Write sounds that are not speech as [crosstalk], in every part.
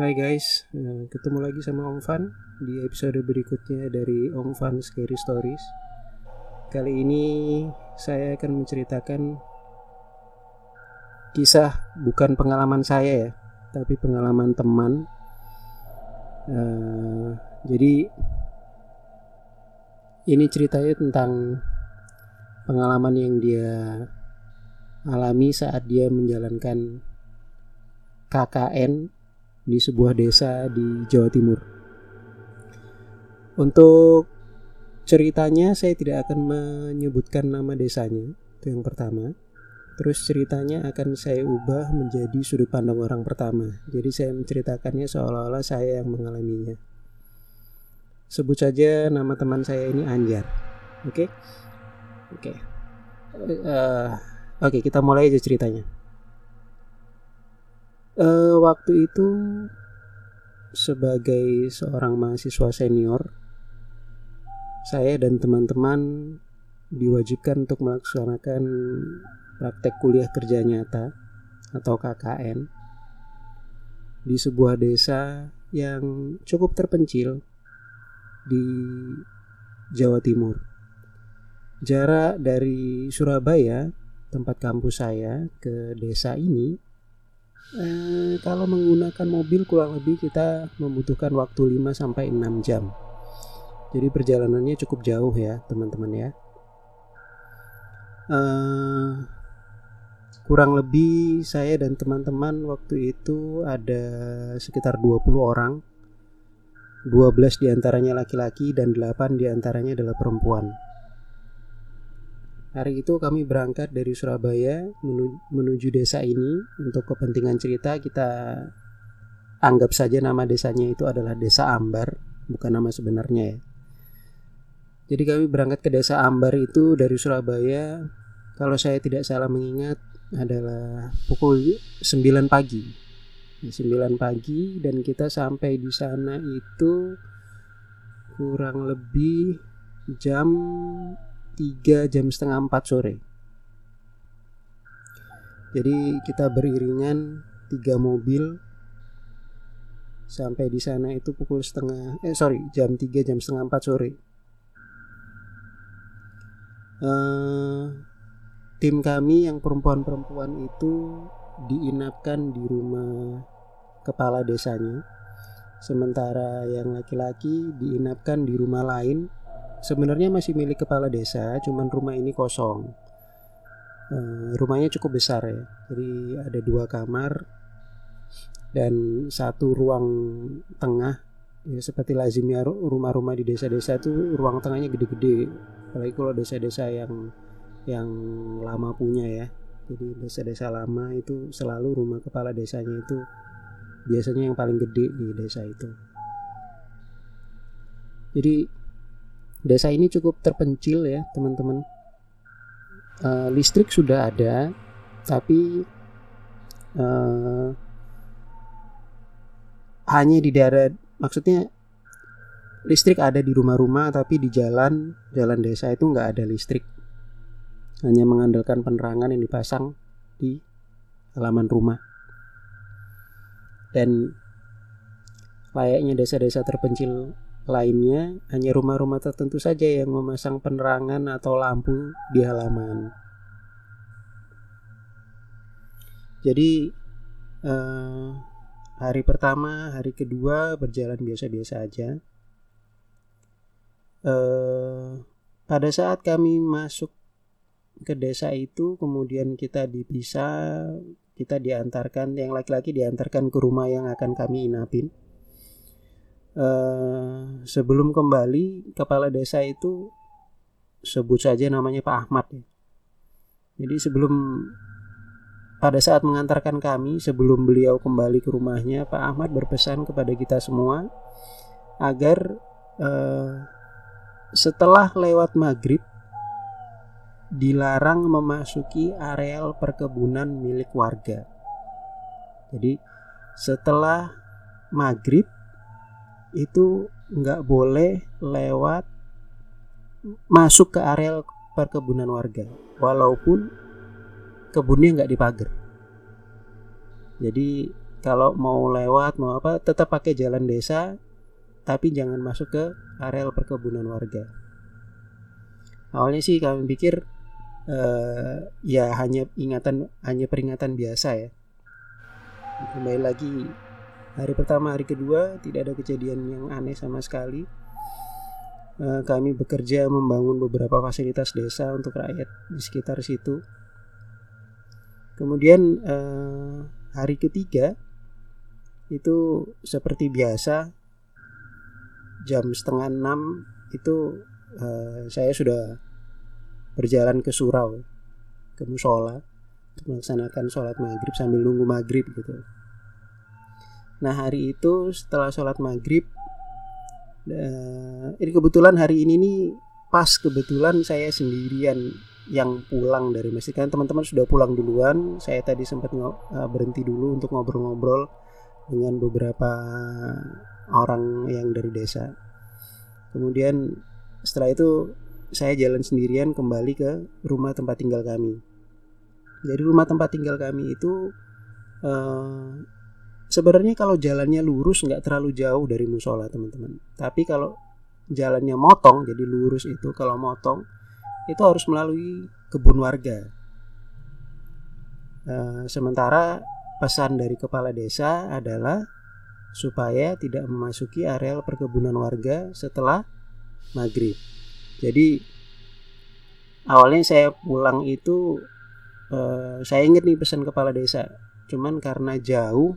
Hai guys, eh, ketemu lagi sama Ong Fan di episode berikutnya dari Ong Fan Scary Stories. Kali ini saya akan menceritakan kisah bukan pengalaman saya ya, tapi pengalaman teman. Eh, jadi ini ceritanya tentang pengalaman yang dia alami saat dia menjalankan KKN di sebuah desa di Jawa Timur. Untuk ceritanya saya tidak akan menyebutkan nama desanya, itu yang pertama. Terus ceritanya akan saya ubah menjadi sudut pandang orang pertama. Jadi saya menceritakannya seolah-olah saya yang mengalaminya. Sebut saja nama teman saya ini Anjar. Oke? Oke. Eh, oke, kita mulai aja ceritanya uh, waktu itu sebagai seorang mahasiswa senior saya dan teman-teman diwajibkan untuk melaksanakan praktek kuliah kerja nyata atau KKN di sebuah desa yang cukup terpencil di Jawa Timur. Jarak dari Surabaya, tempat kampus saya, ke desa ini Eh, kalau menggunakan mobil kurang lebih kita membutuhkan waktu 5 sampai 6 jam. Jadi perjalanannya cukup jauh ya, teman-teman ya. Eh, kurang lebih saya dan teman-teman waktu itu ada sekitar 20 orang. 12 di antaranya laki-laki dan 8 di antaranya adalah perempuan. Hari itu kami berangkat dari Surabaya menuju desa ini untuk kepentingan cerita kita anggap saja nama desanya itu adalah Desa Ambar, bukan nama sebenarnya ya. Jadi kami berangkat ke Desa Ambar itu dari Surabaya kalau saya tidak salah mengingat adalah pukul 9 pagi. 9 pagi dan kita sampai di sana itu kurang lebih jam 3 jam setengah 4 sore. Jadi kita beriringan tiga mobil sampai di sana itu pukul setengah eh sorry jam 3 jam setengah 4 sore. Uh, tim kami yang perempuan-perempuan itu diinapkan di rumah kepala desanya. Sementara yang laki-laki diinapkan di rumah lain sebenarnya masih milik kepala desa, cuman rumah ini kosong. Uh, rumahnya cukup besar ya, jadi ada dua kamar dan satu ruang tengah. Ya seperti lazimnya rumah-rumah di desa-desa itu ruang tengahnya gede-gede. Apalagi kalau desa-desa yang yang lama punya ya. Jadi desa-desa lama itu selalu rumah kepala desanya itu biasanya yang paling gede di desa itu. Jadi desa ini cukup terpencil ya teman-teman. Uh, listrik sudah ada tapi uh, hanya di daerah maksudnya listrik ada di rumah-rumah tapi di jalan jalan desa itu nggak ada listrik. Hanya mengandalkan penerangan yang dipasang di halaman rumah. Dan layaknya desa-desa terpencil lainnya hanya rumah-rumah tertentu saja yang memasang penerangan atau lampu di halaman. Jadi eh, hari pertama, hari kedua berjalan biasa-biasa aja. Eh, pada saat kami masuk ke desa itu, kemudian kita dipisah, kita diantarkan, yang laki-laki diantarkan ke rumah yang akan kami inapin Uh, sebelum kembali kepala desa itu sebut saja namanya Pak Ahmad ya. Jadi sebelum pada saat mengantarkan kami sebelum beliau kembali ke rumahnya Pak Ahmad berpesan kepada kita semua agar uh, setelah lewat maghrib dilarang memasuki areal perkebunan milik warga. Jadi setelah maghrib itu nggak boleh lewat masuk ke area perkebunan warga walaupun kebunnya nggak dipagar. Jadi kalau mau lewat mau apa tetap pakai jalan desa tapi jangan masuk ke areal perkebunan warga. Awalnya sih kami pikir uh, ya hanya ingatan hanya peringatan biasa ya. Kembali lagi hari pertama hari kedua tidak ada kejadian yang aneh sama sekali uh, kami bekerja membangun beberapa fasilitas desa untuk rakyat di sekitar situ kemudian uh, hari ketiga itu seperti biasa jam setengah enam itu uh, saya sudah berjalan ke surau ke musola untuk melaksanakan sholat maghrib sambil nunggu maghrib gitu. Nah hari itu setelah sholat maghrib, uh, ini kebetulan hari ini nih pas kebetulan saya sendirian yang pulang dari masjid kan teman-teman sudah pulang duluan. Saya tadi sempat uh, berhenti dulu untuk ngobrol-ngobrol dengan beberapa orang yang dari desa. Kemudian setelah itu saya jalan sendirian kembali ke rumah tempat tinggal kami. Jadi rumah tempat tinggal kami itu uh, sebenarnya kalau jalannya lurus nggak terlalu jauh dari musola teman-teman. Tapi kalau jalannya motong jadi lurus itu kalau motong itu harus melalui kebun warga. Uh, sementara pesan dari kepala desa adalah supaya tidak memasuki areal perkebunan warga setelah maghrib. Jadi awalnya saya pulang itu uh, saya ingat nih pesan kepala desa. Cuman karena jauh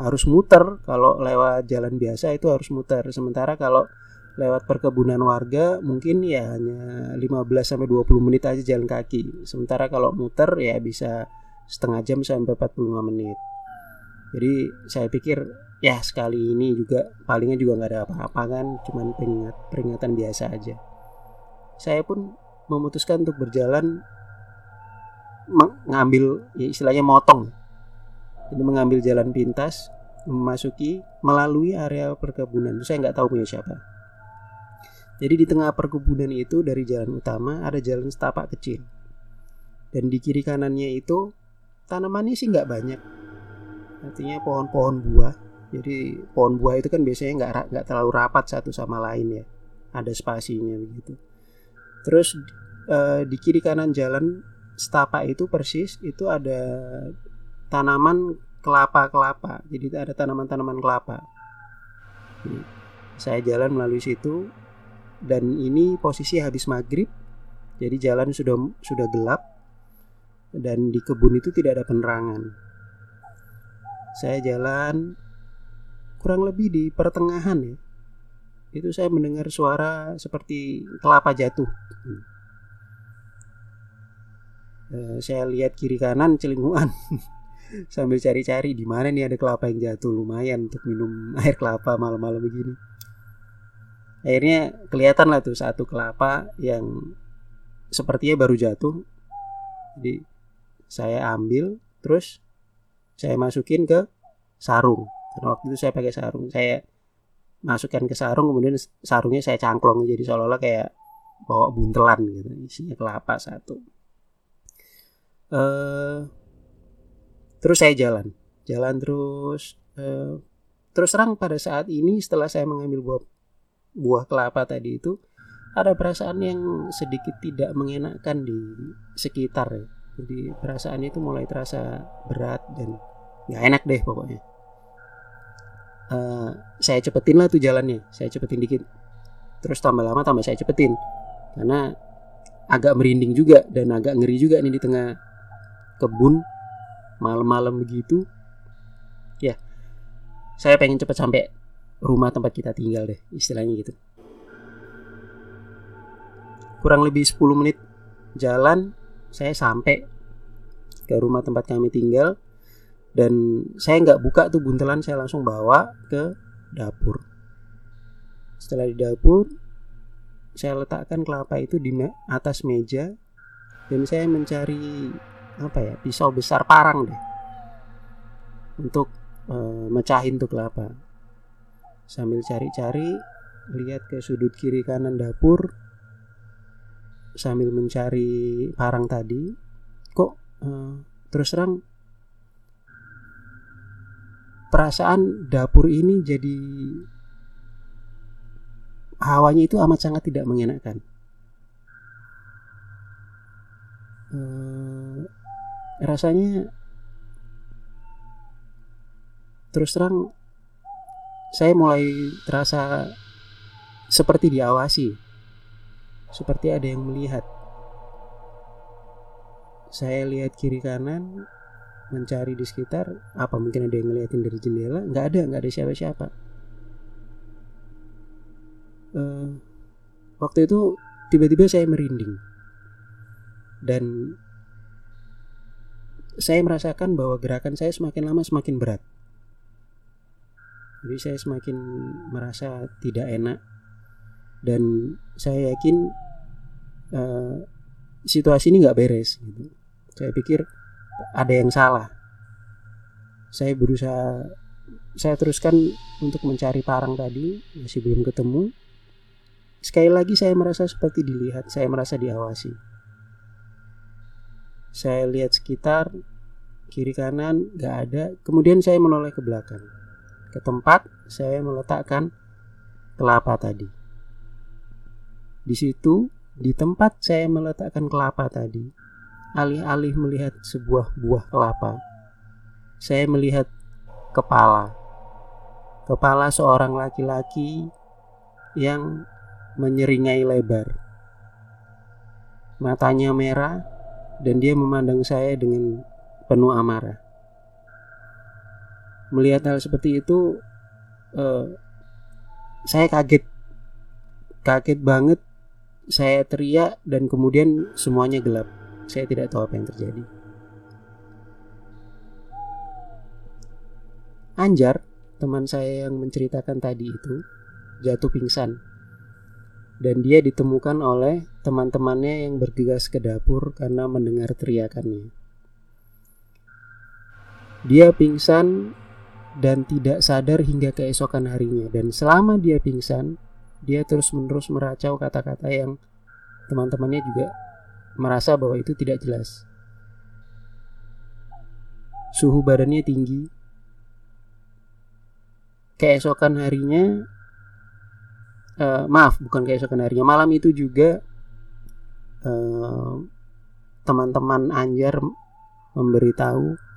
harus muter kalau lewat jalan biasa itu harus muter. Sementara kalau lewat perkebunan warga mungkin ya hanya 15 sampai 20 menit aja jalan kaki. Sementara kalau muter ya bisa setengah jam sampai 45 menit. Jadi saya pikir ya sekali ini juga palingnya juga nggak ada apa-apa kan cuman peringat peringatan biasa aja saya pun memutuskan untuk berjalan mengambil ya istilahnya motong mengambil jalan pintas memasuki melalui area perkebunan. Saya nggak tahu punya siapa. Jadi di tengah perkebunan itu dari jalan utama ada jalan setapak kecil. Dan di kiri kanannya itu tanamannya sih nggak banyak. Artinya pohon-pohon buah. Jadi pohon buah itu kan biasanya nggak nggak terlalu rapat satu sama lain ya. Ada spasinya begitu. Terus eh, di kiri kanan jalan setapak itu persis itu ada tanaman kelapa-kelapa. Jadi ada tanaman-tanaman kelapa. Saya jalan melalui situ dan ini posisi habis maghrib. Jadi jalan sudah sudah gelap dan di kebun itu tidak ada penerangan. Saya jalan kurang lebih di pertengahan ya itu saya mendengar suara seperti kelapa jatuh uh, saya lihat kiri kanan celinguan [laughs] sambil cari-cari di mana nih ada kelapa yang jatuh? Lumayan untuk minum [laughs] air kelapa malam-malam begini. Akhirnya kelihatan lah tuh satu kelapa yang sepertinya baru jatuh. Jadi saya ambil terus saya masukin ke sarung. Karena waktu itu saya pakai sarung saya masukkan ke sarung kemudian sarungnya saya cangklong jadi seolah-olah kayak bawa buntelan gitu isinya kelapa satu. Uh, terus saya jalan. Jalan terus uh, terus terang pada saat ini setelah saya mengambil buah buah kelapa tadi itu ada perasaan yang sedikit tidak mengenakan di sekitar ya. Jadi perasaan itu mulai terasa berat dan nggak enak deh pokoknya. Uh, saya cepetin lah tuh jalannya saya cepetin dikit. Terus tambah lama tambah saya cepetin. Karena agak merinding juga dan agak ngeri juga nih di tengah kebun malam-malam begitu ya saya pengen cepet sampai rumah tempat kita tinggal deh istilahnya gitu. Kurang lebih 10 menit jalan saya sampai ke rumah tempat kami tinggal dan saya nggak buka tuh buntelan saya langsung bawa ke dapur. Setelah di dapur saya letakkan kelapa itu di atas meja dan saya mencari apa ya pisau besar parang deh. Untuk e, mecahin tuh kelapa. Sambil cari-cari lihat ke sudut kiri kanan dapur. Sambil mencari parang tadi. Kok e, terus terang perasaan dapur ini jadi hawanya itu amat sangat tidak mengenakan. Uh, rasanya terus terang saya mulai terasa seperti diawasi, seperti ada yang melihat. Saya lihat kiri kanan, mencari di sekitar, apa mungkin ada yang ngeliatin dari jendela? Nggak ada, nggak ada siapa-siapa. Uh, waktu itu tiba-tiba saya merinding dan saya merasakan bahwa gerakan saya semakin lama semakin berat. Jadi saya semakin merasa tidak enak dan saya yakin uh, situasi ini nggak beres. Gitu. Saya pikir ada yang salah. Saya berusaha, saya teruskan untuk mencari parang tadi masih belum ketemu. Sekali lagi saya merasa seperti dilihat, saya merasa diawasi. Saya lihat sekitar kiri kanan nggak ada. Kemudian saya menoleh ke belakang ke tempat saya meletakkan kelapa tadi. Di situ, di tempat saya meletakkan kelapa tadi, alih-alih melihat sebuah buah kelapa, saya melihat kepala. Kepala seorang laki-laki yang menyeringai lebar. Matanya merah dan dia memandang saya dengan penuh amarah. Melihat hal seperti itu uh, saya kaget. Kaget banget saya teriak dan kemudian semuanya gelap. Saya tidak tahu apa yang terjadi. Anjar teman saya yang menceritakan tadi itu jatuh pingsan. Dan dia ditemukan oleh teman-temannya yang bergegas ke dapur karena mendengar teriakannya. Dia pingsan dan tidak sadar hingga keesokan harinya dan selama dia pingsan dia terus-menerus meracau kata-kata yang teman-temannya juga merasa bahwa itu tidak jelas. Suhu badannya tinggi. Keesokan harinya uh, maaf, bukan keesokan harinya, malam itu juga uh, teman-teman Anjar memberitahu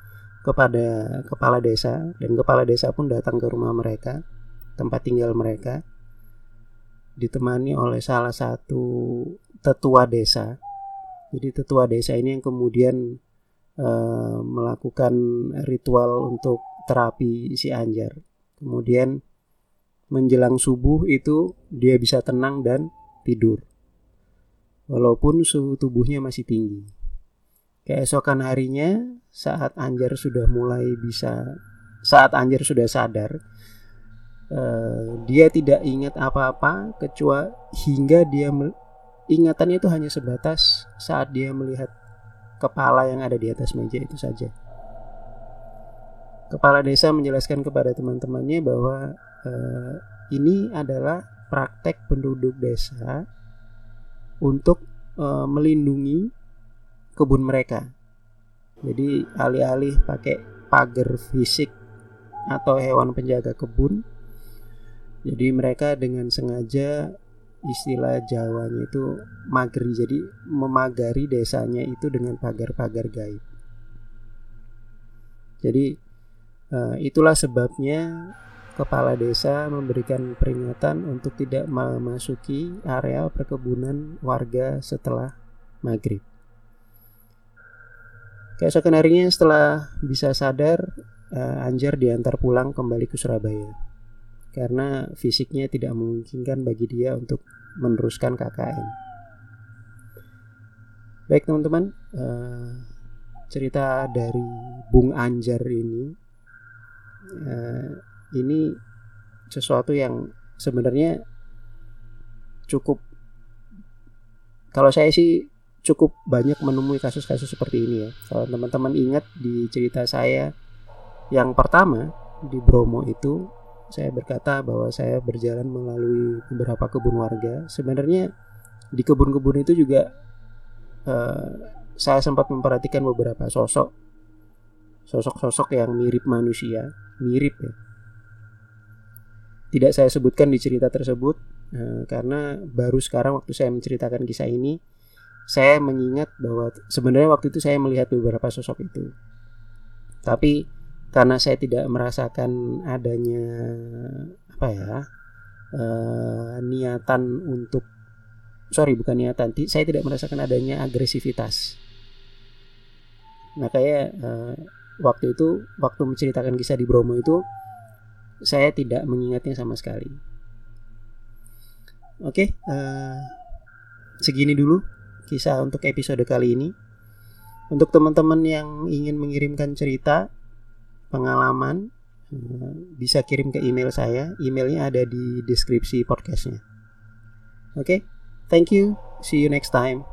kepada kepala desa dan kepala desa pun datang ke rumah mereka tempat tinggal mereka ditemani oleh salah satu tetua desa. Jadi tetua desa ini yang kemudian uh, melakukan ritual untuk terapi si Anjar. Kemudian menjelang subuh itu dia bisa tenang dan tidur. Walaupun suhu tubuhnya masih tinggi Keesokan harinya, saat Anjar sudah mulai bisa, saat Anjar sudah sadar, uh, dia tidak ingat apa-apa kecuali hingga dia ingatannya itu hanya sebatas saat dia melihat kepala yang ada di atas meja itu saja. Kepala desa menjelaskan kepada teman-temannya bahwa uh, ini adalah praktek penduduk desa untuk uh, melindungi kebun mereka. Jadi alih-alih pakai pagar fisik atau hewan penjaga kebun, jadi mereka dengan sengaja istilah Jawanya itu magri, jadi memagari desanya itu dengan pagar-pagar gaib. Jadi uh, itulah sebabnya kepala desa memberikan peringatan untuk tidak memasuki areal perkebunan warga setelah maghrib. Keesokan harinya setelah bisa sadar, uh, Anjar diantar pulang kembali ke Surabaya karena fisiknya tidak memungkinkan bagi dia untuk meneruskan KKN. Baik teman-teman, uh, cerita dari Bung Anjar ini, uh, ini sesuatu yang sebenarnya cukup. Kalau saya sih cukup banyak menemui kasus-kasus seperti ini ya. Kalau teman-teman ingat di cerita saya yang pertama di Bromo itu saya berkata bahwa saya berjalan melalui beberapa kebun warga. Sebenarnya di kebun-kebun itu juga uh, saya sempat memperhatikan beberapa sosok sosok-sosok yang mirip manusia, mirip ya. Tidak saya sebutkan di cerita tersebut eh, karena baru sekarang waktu saya menceritakan kisah ini saya mengingat bahwa sebenarnya waktu itu saya melihat beberapa sosok itu. Tapi karena saya tidak merasakan adanya apa ya uh, niatan untuk sorry bukan niatan, saya tidak merasakan adanya agresivitas. Nah kayak uh, waktu itu waktu menceritakan kisah di Bromo itu saya tidak mengingatnya sama sekali. Oke, uh, segini dulu kisah untuk episode kali ini. Untuk teman-teman yang ingin mengirimkan cerita, pengalaman, eh, bisa kirim ke email saya. Emailnya ada di deskripsi podcastnya. Oke, okay? thank you. See you next time.